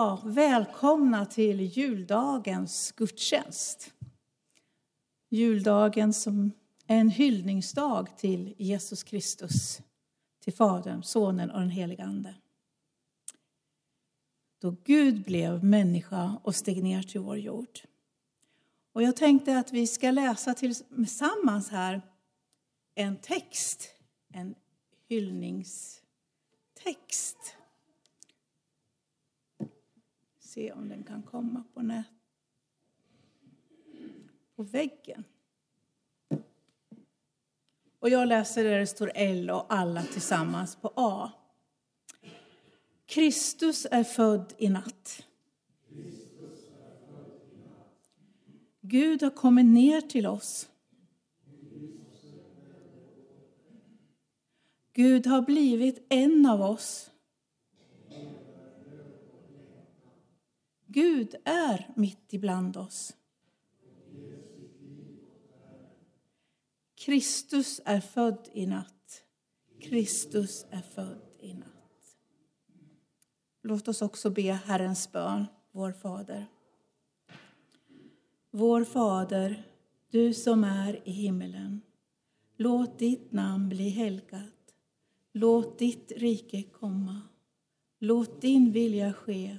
Ja, välkomna till juldagens gudstjänst. Juldagen som är en hyllningsdag till Jesus Kristus, till Fadern, Sonen och den helige Ande. Då Gud blev människa och steg ner till vår jord. Och jag tänkte att vi ska läsa tillsammans här en text, en hyllningstext se om den kan komma på nät. På väggen. Och jag läser där det står L och alla tillsammans på A. Kristus är född i natt. Gud har kommit ner till oss. Gud har blivit en av oss. Gud är mitt ibland oss. Kristus är född i natt. Kristus är född i natt. Låt oss också be Herrens bön, vår Fader. Vår Fader, du som är i himmelen. Låt ditt namn bli helgat. Låt ditt rike komma. Låt din vilja ske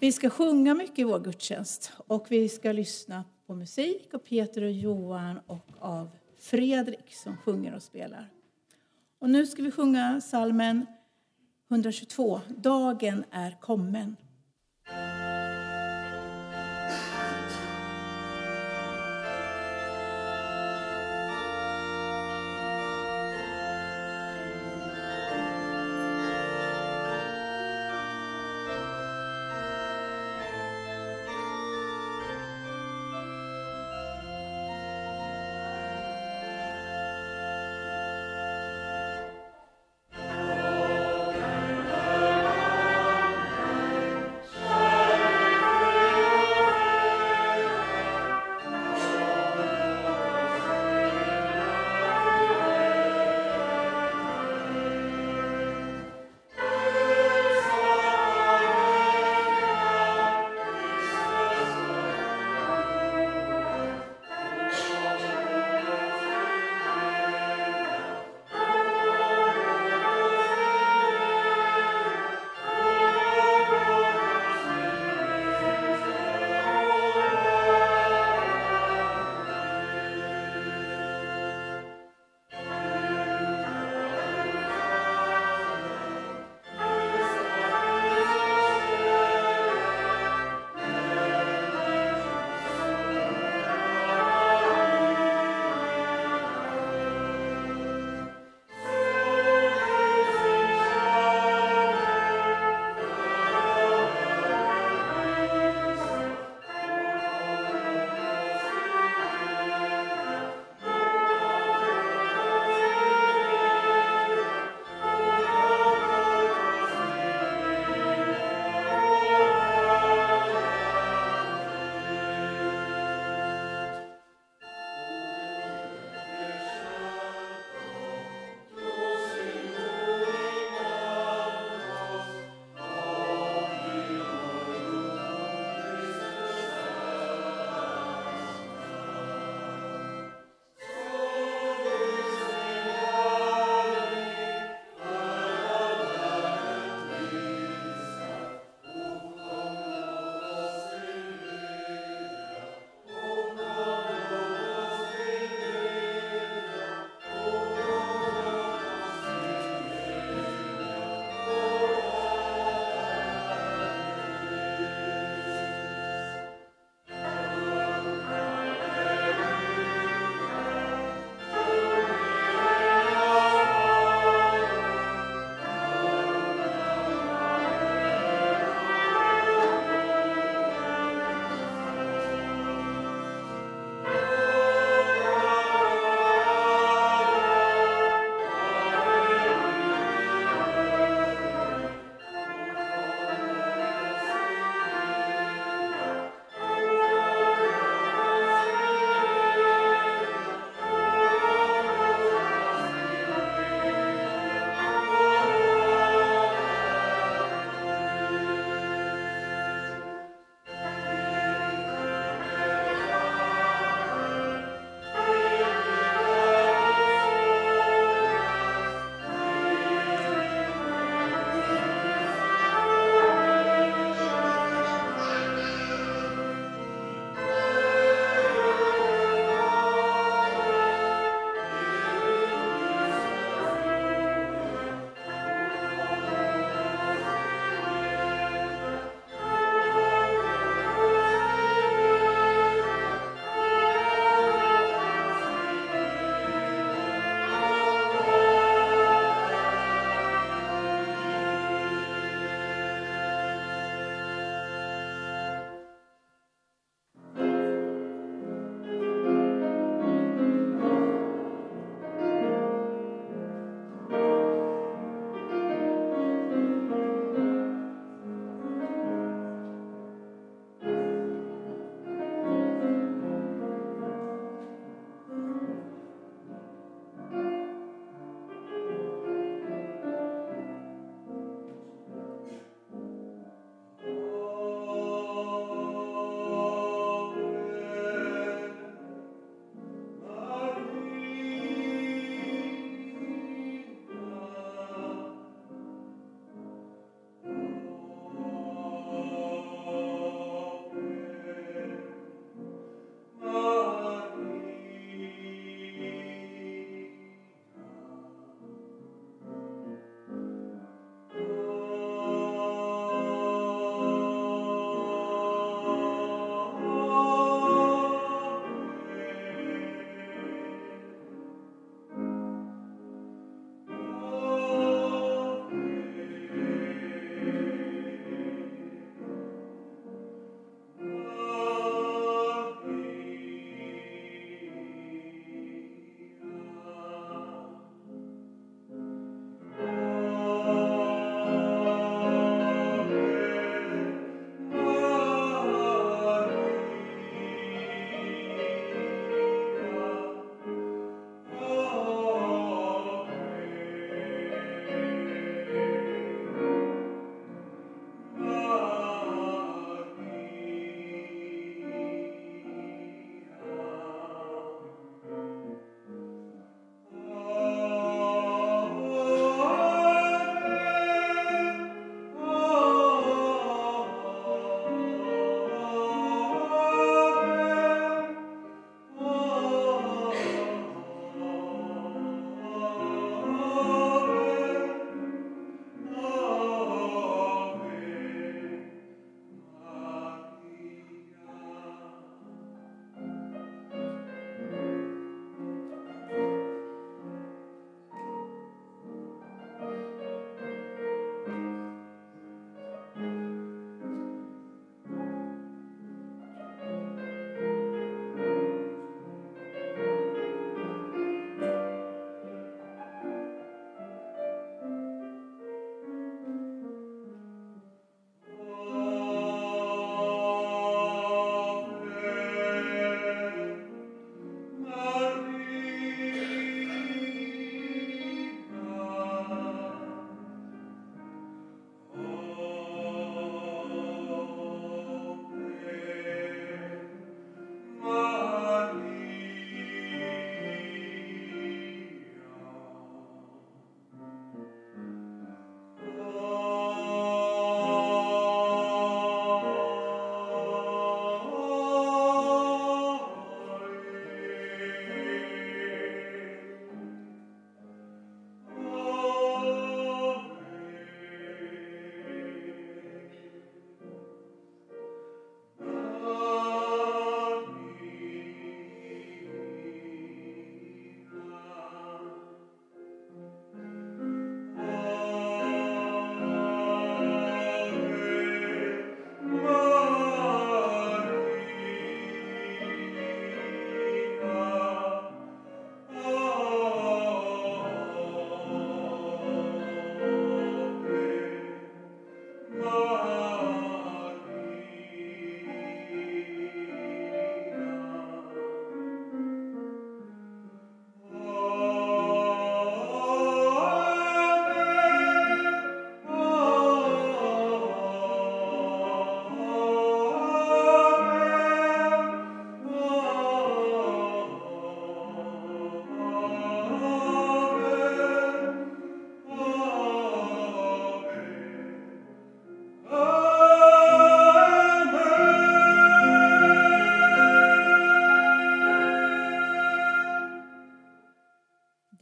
Vi ska sjunga mycket i vår gudstjänst och vi ska lyssna på musik av Peter och Johan och av Fredrik som sjunger och spelar. Och nu ska vi sjunga salmen 122, Dagen är kommen.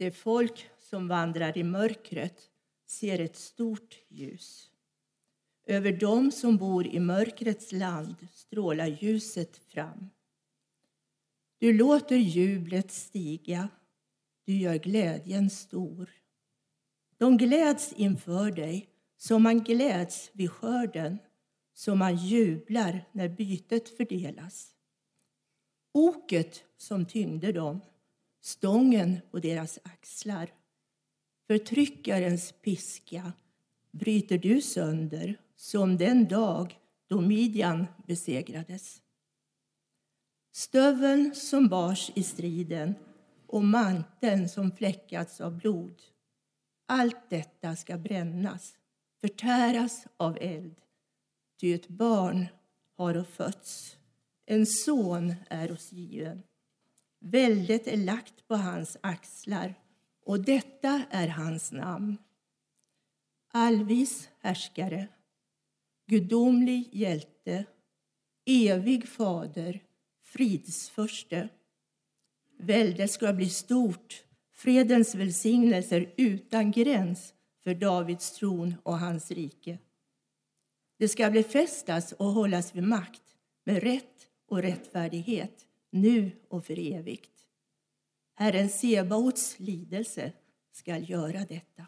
Det folk som vandrar i mörkret ser ett stort ljus. Över dem som bor i mörkrets land strålar ljuset fram. Du låter jublet stiga, du gör glädjen stor. De gläds inför dig som man gläds vid skörden, som man jublar när bytet fördelas. Oket som tyngde dem, stången på deras axlar. Förtryckarens piska bryter du sönder som den dag då Midjan besegrades. Stöveln som bars i striden och manteln som fläckats av blod. Allt detta ska brännas, förtäras av eld. Ty ett barn har fötts, en son är oss given. Väldet är lagt på hans axlar och detta är hans namn. Allvis härskare, gudomlig hjälte, evig fader, fridsförste. Väldet ska bli stort, fredens välsignelser utan gräns för Davids tron och hans rike. Det ska befästas och hållas vid makt med rätt och rättfärdighet nu och för evigt. Herren Sebaots lidelse skall göra detta.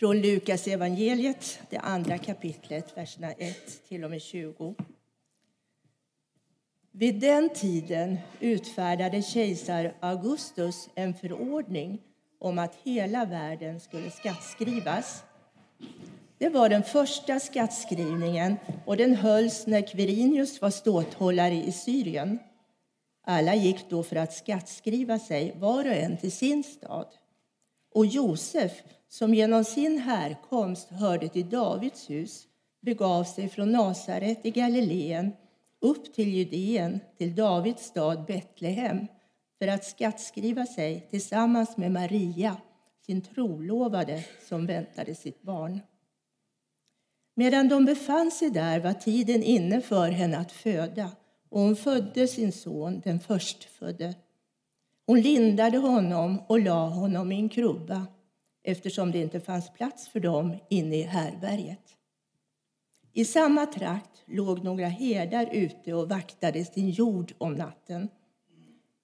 Från Lukas evangeliet, det andra kapitlet, verserna 1 till och med 20. Vid den tiden utfärdade kejsar Augustus en förordning om att hela världen skulle skattskrivas. Det var den första skattskrivningen och den hölls när Quirinius var ståthållare i Syrien. Alla gick då för att skattskriva sig, var och en till sin stad. Och Josef, som genom sin härkomst hörde till Davids hus, begav sig från Nasaret i Galileen upp till Judeen, till Davids stad Betlehem för att skattskriva sig tillsammans med Maria, sin trolovade som väntade sitt barn. Medan de befann sig där var tiden inne för henne att föda och hon födde sin son, den förstfödde. Hon lindade honom och la honom i en krubba eftersom det inte fanns plats för dem inne i härberget. I samma trakt låg några herdar ute och vaktade sin jord om natten.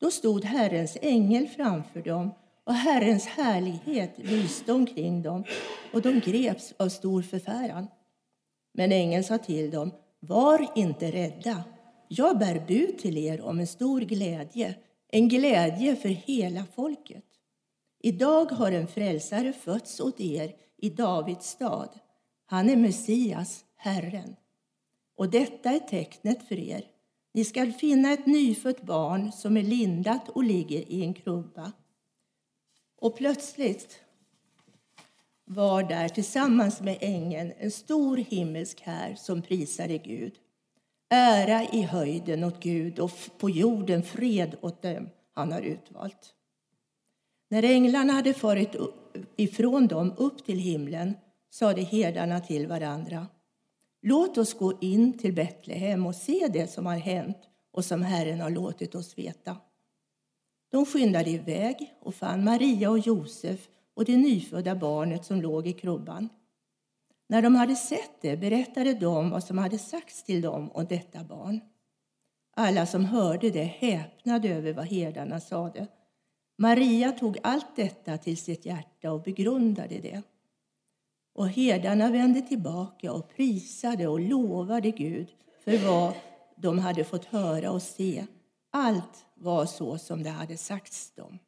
Då stod Herrens ängel framför dem och Herrens härlighet lyste omkring dem och de greps av stor förfäran. Men ängeln sa till dem, var inte rädda. Jag bär bud till er om en stor glädje, en glädje för hela folket. Idag har en frälsare fötts åt er i Davids stad. Han är Messias, Herren. Och detta är tecknet för er. Ni skall finna ett nyfött barn som är lindat och ligger i en krubba. Och plötsligt var där tillsammans med ängeln en stor himmelsk här som prisade Gud. Ära i höjden åt Gud och på jorden fred åt dem han har utvalt. När änglarna hade farit ifrån dem upp till himlen sade herdarna till varandra Låt oss gå in till Betlehem och se det som har hänt och som Herren har låtit oss veta. De skyndade iväg och fann Maria och Josef och det nyfödda barnet som låg i krubban. När de hade sett det berättade de vad som hade sagts till dem om detta barn. Alla som hörde det häpnade över vad herdarna sade. Maria tog allt detta till sitt hjärta och begrundade det. Och herdarna vände tillbaka och prisade och lovade Gud för vad de hade fått höra och se. Allt var så som det hade sagts dem.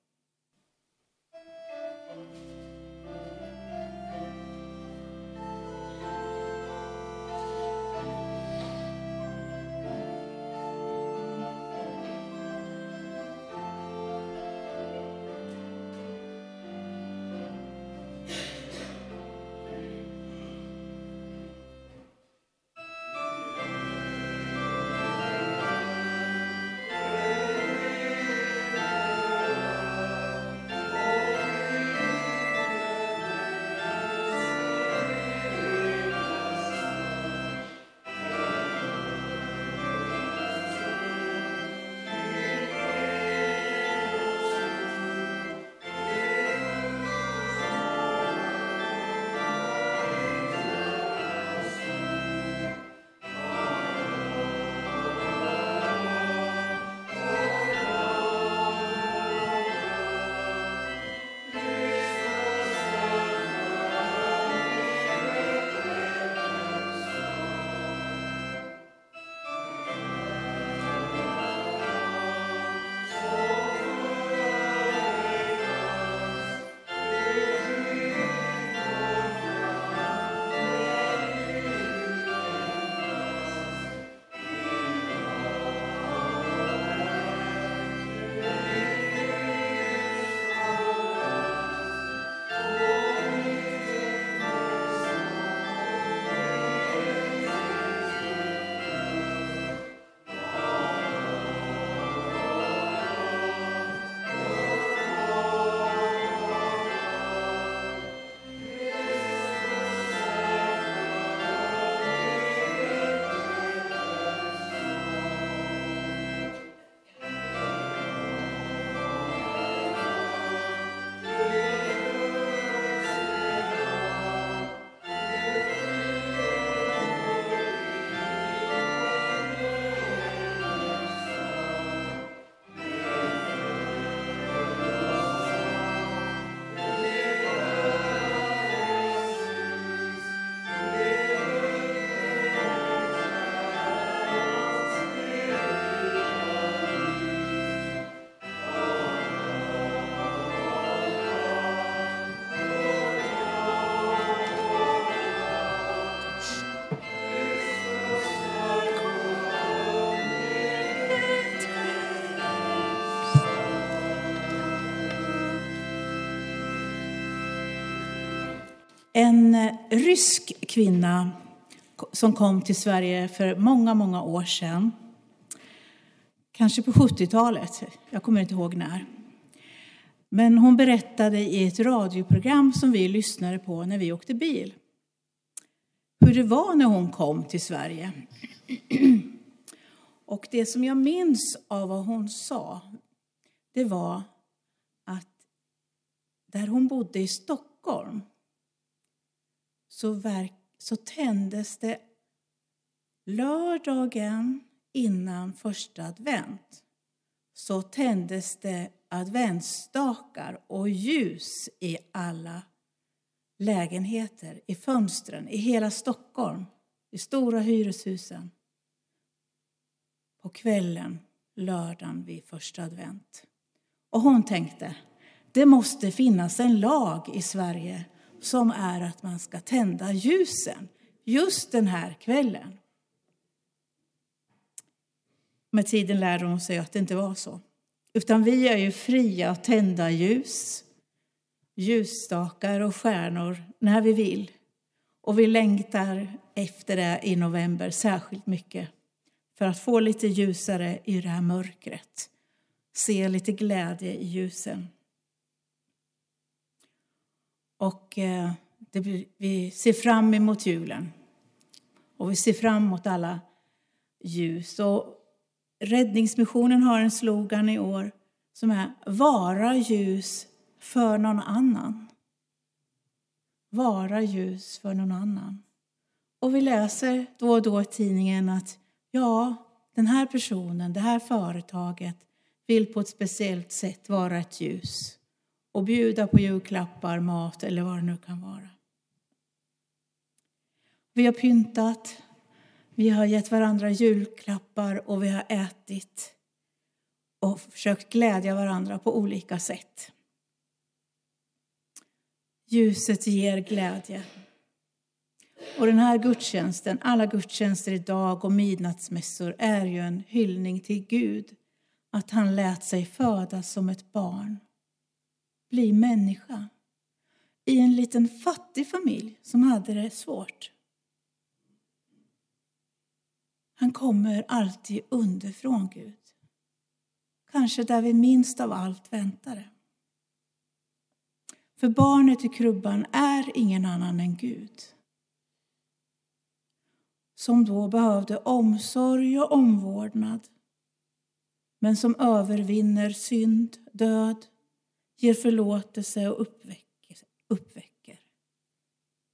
En eh, rysk kvinna som kom till Sverige för många, många år sedan. Kanske på 70-talet, jag kommer inte ihåg när. Men hon berättade i ett radioprogram som vi lyssnade på när vi åkte bil hur det var när hon kom till Sverige. Och det som jag minns av vad hon sa, det var att där hon bodde i Stockholm så, verk, så tändes det lördagen innan första advent så tändes det adventsstakar och ljus i alla lägenheter, i fönstren, i hela Stockholm, i stora hyreshusen på kvällen lördagen vid första advent. Och hon tänkte, det måste finnas en lag i Sverige som är att man ska tända ljusen just den här kvällen. Med tiden lärde hon sig att det inte var så. Utan vi är ju fria att tända ljus, ljusstakar och stjärnor när vi vill. Och vi längtar efter det i november särskilt mycket för att få lite ljusare i det här mörkret. Se lite glädje i ljusen. Och eh, det, vi ser fram emot julen. Och vi ser fram emot alla ljus. Och Räddningsmissionen har en slogan i år som är Vara ljus för någon annan. Vara ljus för någon annan. Och vi läser då och då i tidningen att ja, den här personen, det här företaget vill på ett speciellt sätt vara ett ljus och bjuda på julklappar, mat eller vad det nu kan vara. Vi har pyntat, vi har gett varandra julklappar och vi har ätit och försökt glädja varandra på olika sätt. Ljuset ger glädje. Och den här gudstjänsten, alla gudstjänster idag och midnattsmässor är ju en hyllning till Gud. Att han lät sig födas som ett barn, bli människa i en liten fattig familj som hade det svårt. Han kommer alltid underifrån Gud. Kanske där vi minst av allt väntade. För barnet i krubban är ingen annan än Gud. Som då behövde omsorg och omvårdnad men som övervinner synd, död, ger förlåtelse och uppväcker. uppväcker.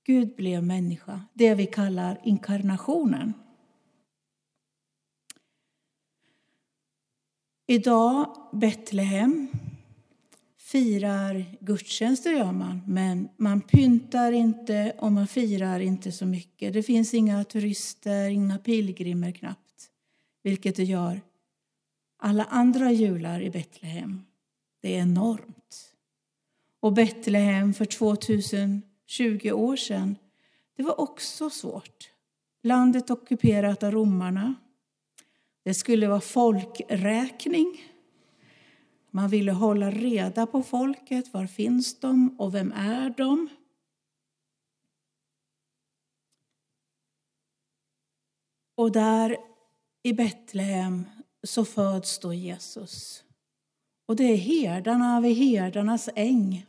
Gud blev människa, det vi kallar inkarnationen. Idag, Betlehem, firar gudstjänster gör man, men man pyntar inte och man firar inte så mycket. Det finns inga turister, inga pilgrimer knappt, vilket det gör alla andra jular i Betlehem. Det är enormt. Och Betlehem för 2020 år sedan, det var också svårt. Landet ockuperat av romarna. Det skulle vara folkräkning. Man ville hålla reda på folket. Var finns de och vem är de? Och där i Betlehem så föds då Jesus. Och det är herdarna vid herdarnas äng,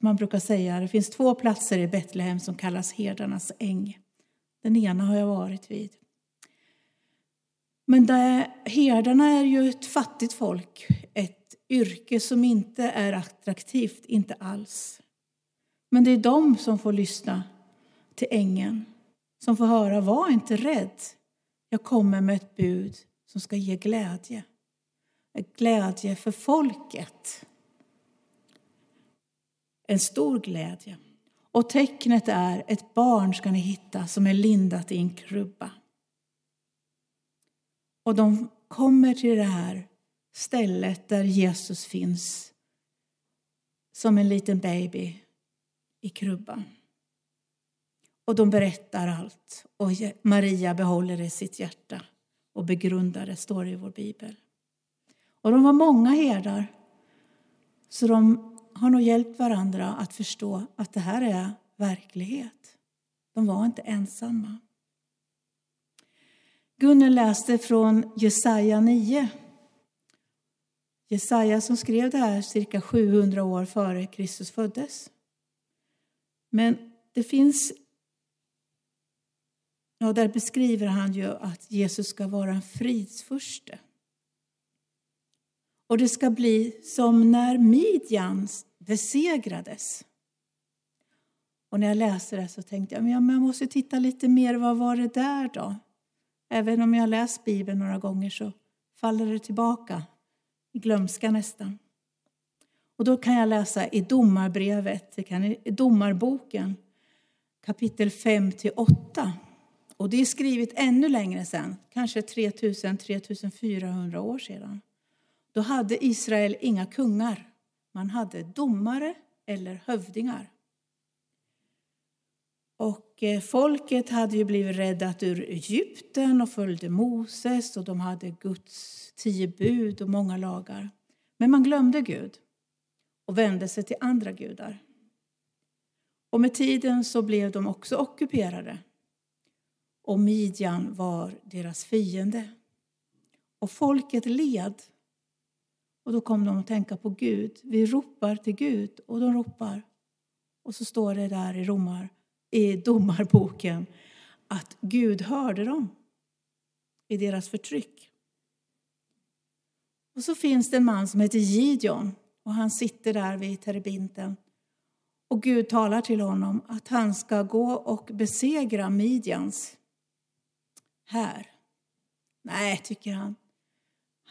som man brukar säga. Det finns två platser i Betlehem som kallas herdarnas äng. Den ena har jag varit vid. Men där, herdarna är ju ett fattigt folk, ett yrke som inte är attraktivt, inte alls. Men det är de som får lyssna till ängeln, som får höra, var inte rädd. Jag kommer med ett bud som ska ge glädje. Glädje för folket. En stor glädje. Och tecknet är ett barn ska ni hitta som är lindat i en krubba. Och de kommer till det här stället där Jesus finns som en liten baby i krubban. Och de berättar allt och Maria behåller det i sitt hjärta och begrundar det, står det i vår bibel. Och de var många herdar, så de har nog hjälpt varandra att förstå att det här är verklighet. De var inte ensamma. Gunnel läste från Jesaja 9. Jesaja som skrev det här cirka 700 år före Kristus föddes. Men det finns... Ja, där beskriver han ju att Jesus ska vara en fridsfurste. Och det ska bli som när Midjan besegrades. Och när jag läste det så tänkte jag men jag måste titta lite mer. Vad var det där då? Även om jag läst Bibeln några gånger så faller det tillbaka i glömska nästan. Och då kan jag läsa i domarbrevet, det kan, i domarboken kapitel 5 8. Och det är skrivet ännu längre sedan, kanske 3000-3400 år sedan. Då hade Israel inga kungar. Man hade domare eller hövdingar. Och eh, folket hade ju blivit räddat ur Egypten och följde Moses och de hade Guds tio bud och många lagar. Men man glömde Gud och vände sig till andra gudar. Och med tiden så blev de också ockuperade. Och Midjan var deras fiende. Och folket led. Och då kom de att tänka på Gud. Vi ropar till Gud och de ropar. Och så står det där i, Romar, i domarboken att Gud hörde dem i deras förtryck. Och så finns det en man som heter Gideon och han sitter där vid terebinten och Gud talar till honom att han ska gå och besegra Midjans här. Nej, tycker han.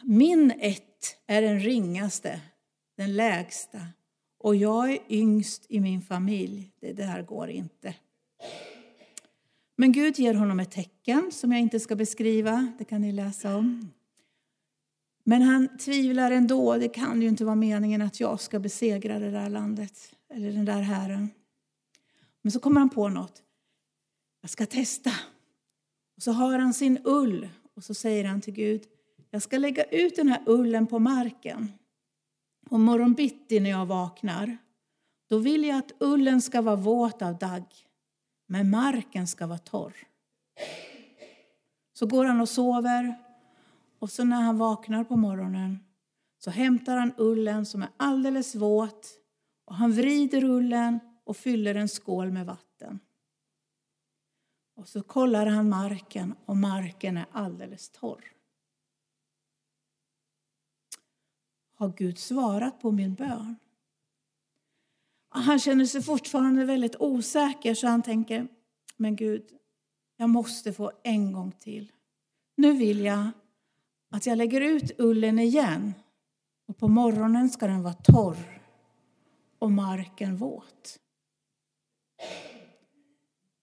Min ett är den ringaste, den lägsta och jag är yngst i min familj. Det där går inte. Men Gud ger honom ett tecken som jag inte ska beskriva. Det kan ni läsa om. Men han tvivlar ändå. Det kan ju inte vara meningen att jag ska besegra det där landet eller den där herren. Men så kommer han på något. Jag ska testa. Och så har han sin ull och så säger han till Gud, jag ska lägga ut den här ullen på marken. Och morgonbitti när jag vaknar, då vill jag att ullen ska vara våt av dagg, men marken ska vara torr. Så går han och sover och så när han vaknar på morgonen så hämtar han ullen som är alldeles våt och han vrider ullen och fyller en skål med vatten. Och så kollar han marken och marken är alldeles torr. Har Gud svarat på min bön? Han känner sig fortfarande väldigt osäker så han tänker, men Gud, jag måste få en gång till. Nu vill jag att jag lägger ut ullen igen och på morgonen ska den vara torr och marken våt.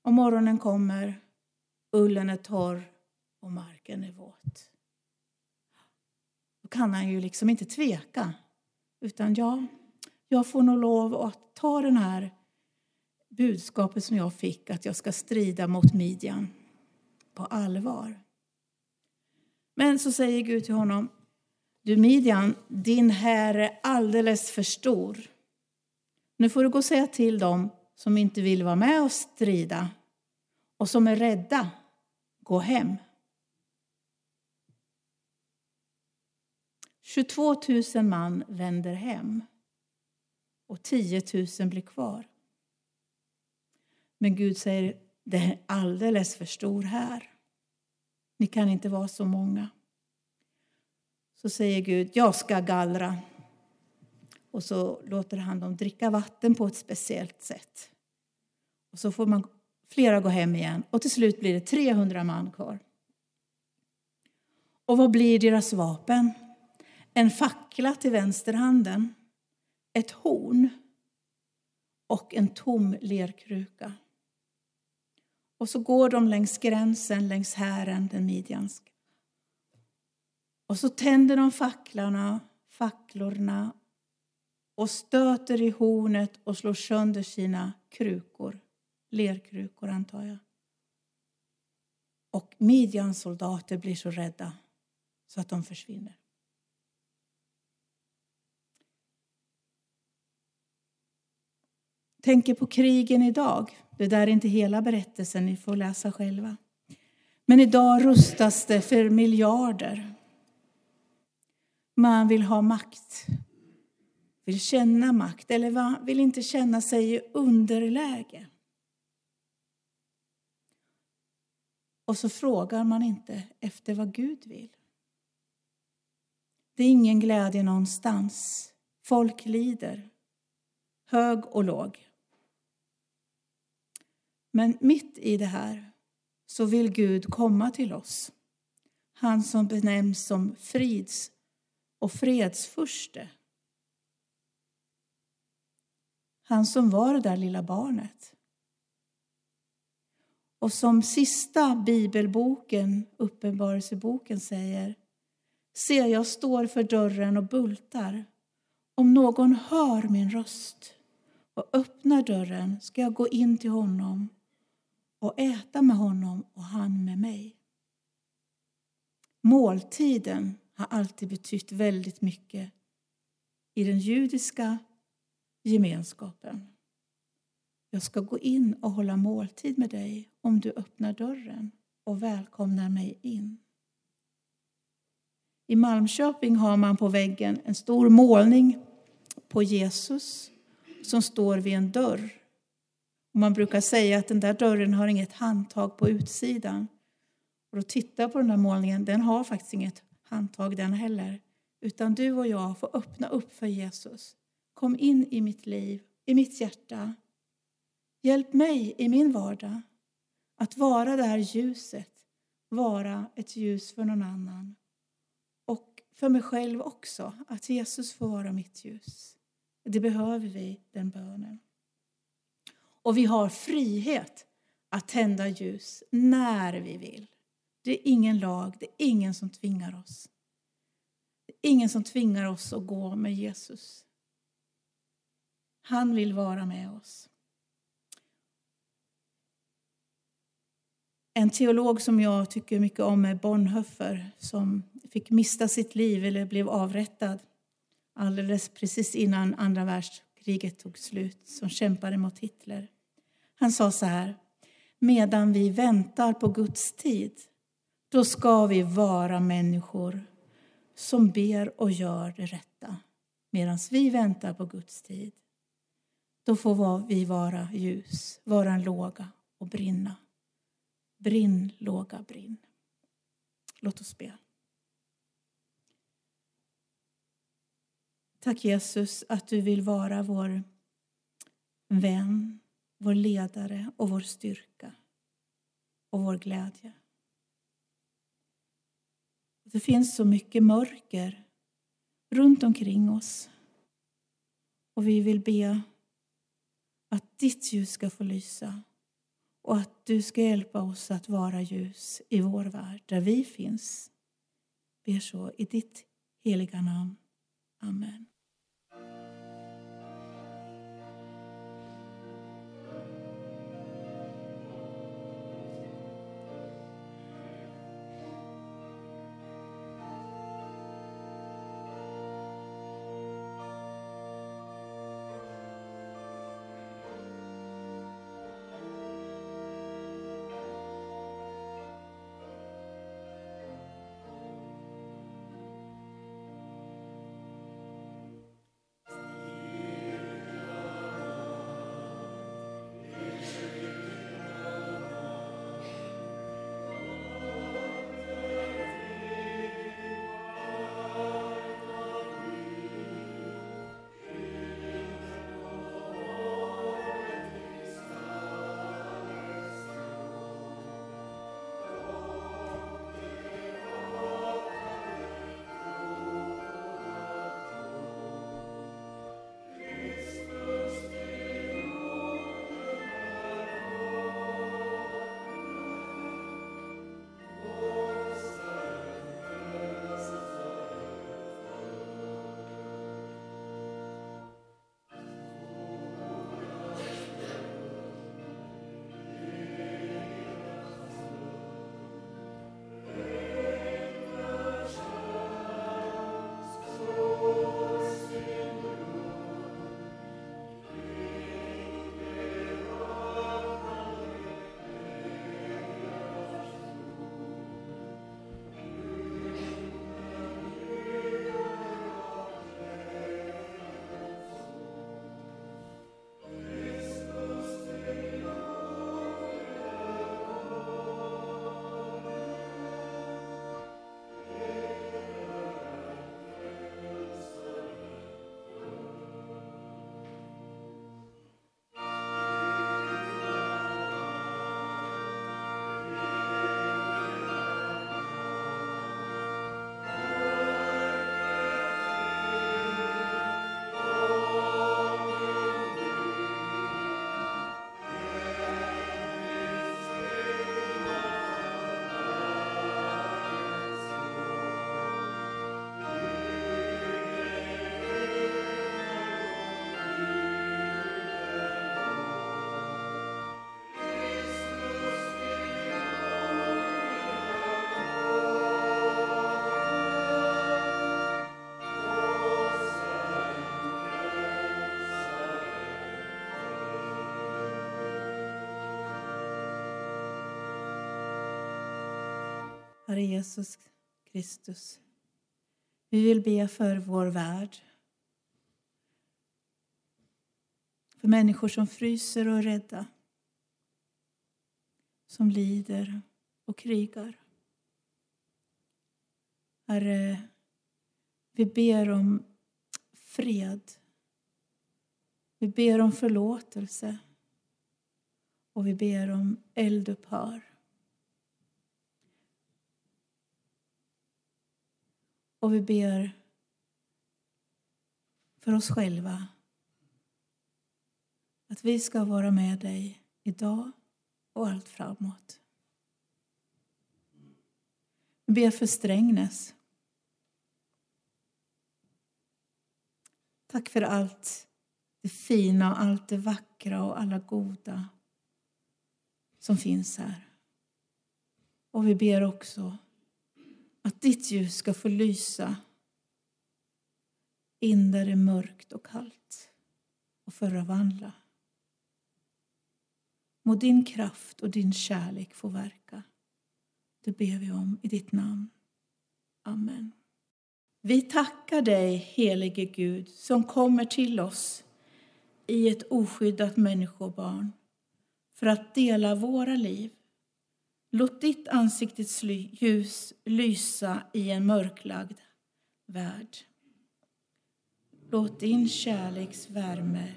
Och morgonen kommer, ullen är torr och marken är våt. Då kan han ju liksom inte tveka. Utan ja, jag får nog lov att ta den här budskapet som jag fick att jag ska strida mot midjan på allvar. Men så säger Gud till honom, du Midjan, din här är alldeles för stor. Nu får du gå och säga till dem som inte vill vara med och strida och som är rädda, gå hem. 22 000 man vänder hem och 10 000 blir kvar. Men Gud säger, det är alldeles för stor här. Ni kan inte vara så många. Så säger Gud, jag ska gallra och så låter han dem dricka vatten på ett speciellt sätt. Och så får man flera gå hem igen och till slut blir det 300 man kvar. Och vad blir deras vapen? En fackla till vänsterhanden, ett horn och en tom lerkruka. Och så går de längs gränsen, längs hären, den midjansk. Och så tänder de facklarna, facklorna och stöter i hornet och slår sönder sina krukor. Lerkrukor, antar jag. Och Midjans soldater blir så rädda så att de försvinner. Tänker på krigen idag. Det där är inte hela berättelsen, ni får läsa själva. Men idag rustas det för miljarder. Man vill ha makt, vill känna makt eller vill inte känna sig i underläge. Och så frågar man inte efter vad Gud vill. Det är ingen glädje någonstans. Folk lider, hög och låg. Men mitt i det här så vill Gud komma till oss. Han som benämns som frids och fredsfurste. Han som var det där lilla barnet. Och som sista bibelboken, Uppenbarelseboken, säger Se, jag står för dörren och bultar. Om någon hör min röst och öppnar dörren ska jag gå in till honom och äta med honom och han med mig. Måltiden har alltid betytt väldigt mycket i den judiska gemenskapen. Jag ska gå in och hålla måltid med dig om du öppnar dörren och välkomnar mig in. I Malmköping har man på väggen en stor målning på Jesus som står vid en dörr man brukar säga att den där dörren har inget handtag på utsidan. Och då tittar jag på den där målningen, den har faktiskt inget handtag den heller. Utan du och jag får öppna upp för Jesus. Kom in i mitt liv, i mitt hjärta. Hjälp mig i min vardag att vara det här ljuset, vara ett ljus för någon annan. Och för mig själv också, att Jesus får vara mitt ljus. Det behöver vi, den bönen. Och vi har frihet att tända ljus när vi vill. Det är ingen lag, det är ingen som tvingar oss. Det är ingen som tvingar oss att gå med Jesus. Han vill vara med oss. En teolog som jag tycker mycket om är Bonhoeffer som fick mista sitt liv eller blev avrättad alldeles precis innan andra världskriget tog slut, som kämpade mot Hitler. Han sa så här, medan vi väntar på Guds tid, då ska vi vara människor som ber och gör det rätta. Medan vi väntar på Guds tid, då får vi vara ljus, vara en låga och brinna. Brinn, låga, brinn. Låt oss be. Tack Jesus att du vill vara vår vän, vår ledare och vår styrka och vår glädje. Det finns så mycket mörker runt omkring oss. Och vi vill be att ditt ljus ska få lysa och att du ska hjälpa oss att vara ljus i vår värld, där vi finns. Ber så i ditt heliga namn. Amen. Herre Jesus Kristus. Vi vill be för vår värld. För människor som fryser och är rädda. Som lider och krigar. Herre, vi ber om fred. Vi ber om förlåtelse och vi ber om eldupphör. Och vi ber för oss själva att vi ska vara med dig idag och allt framåt. Vi ber för Strängnäs. Tack för allt det fina och allt det vackra och alla goda som finns här. Och vi ber också att ditt ljus ska få lysa in där det är mörkt och kallt och förvandla. Må din kraft och din kärlek få verka. Det ber vi om i ditt namn. Amen. Vi tackar dig, helige Gud, som kommer till oss i ett oskyddat människobarn för att dela våra liv. Låt ditt ansiktets ljus lysa i en mörklagd värld. Låt din kärleks värme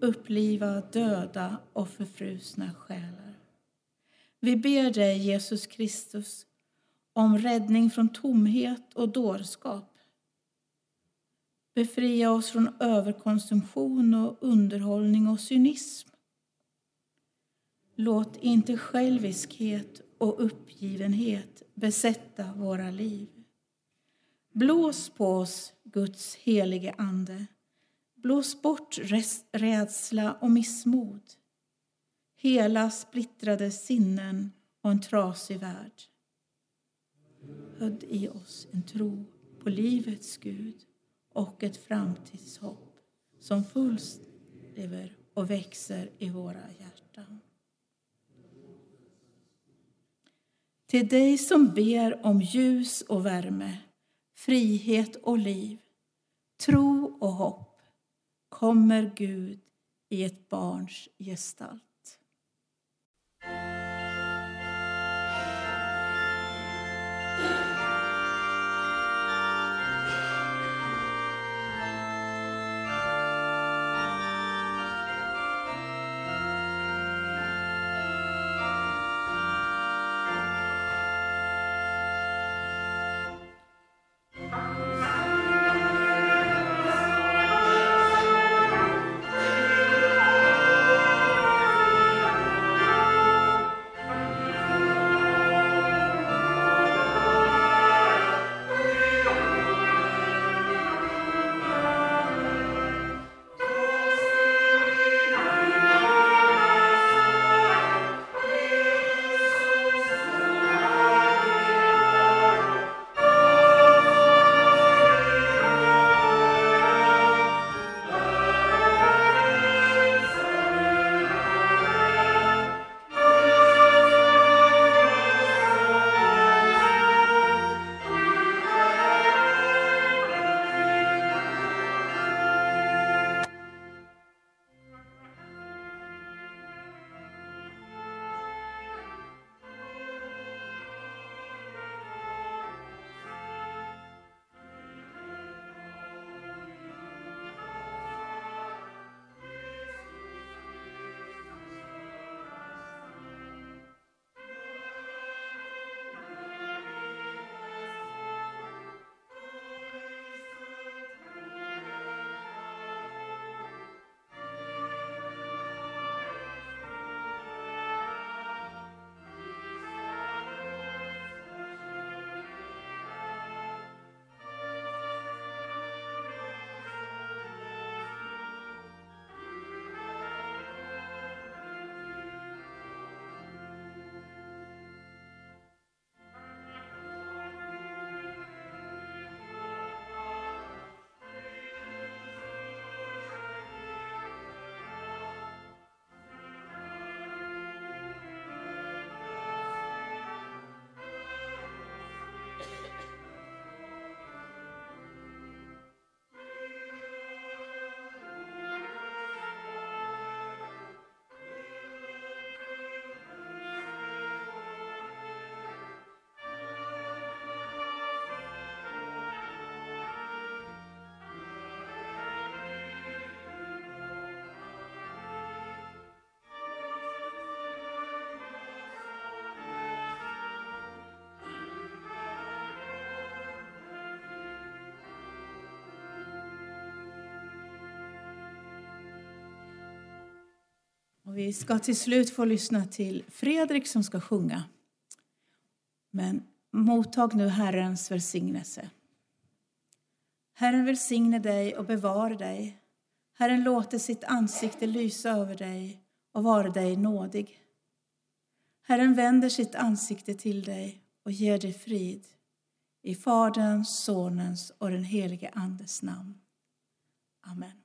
uppliva döda och förfrusna själar. Vi ber dig, Jesus Kristus, om räddning från tomhet och dårskap. Befria oss från överkonsumtion och underhållning och cynism. Låt inte själviskhet och uppgivenhet besätta våra liv. Blås på oss, Guds helige Ande. Blås bort rädsla och missmod. Hela splittrade sinnen och en trasig värld. Hödd i oss en tro på livets Gud och ett framtidshopp som fullt lever och växer i våra hjärtan. Till dig som ber om ljus och värme, frihet och liv, tro och hopp kommer Gud i ett barns gestalt. Och vi ska till slut få lyssna till Fredrik som ska sjunga. Men mottag nu Herrens välsignelse. Herren välsigne dig och bevara dig. Herren låter sitt ansikte lysa över dig och vara dig nådig. Herren vänder sitt ansikte till dig och ger dig frid. I Faderns, Sonens och den helige Andes namn. Amen.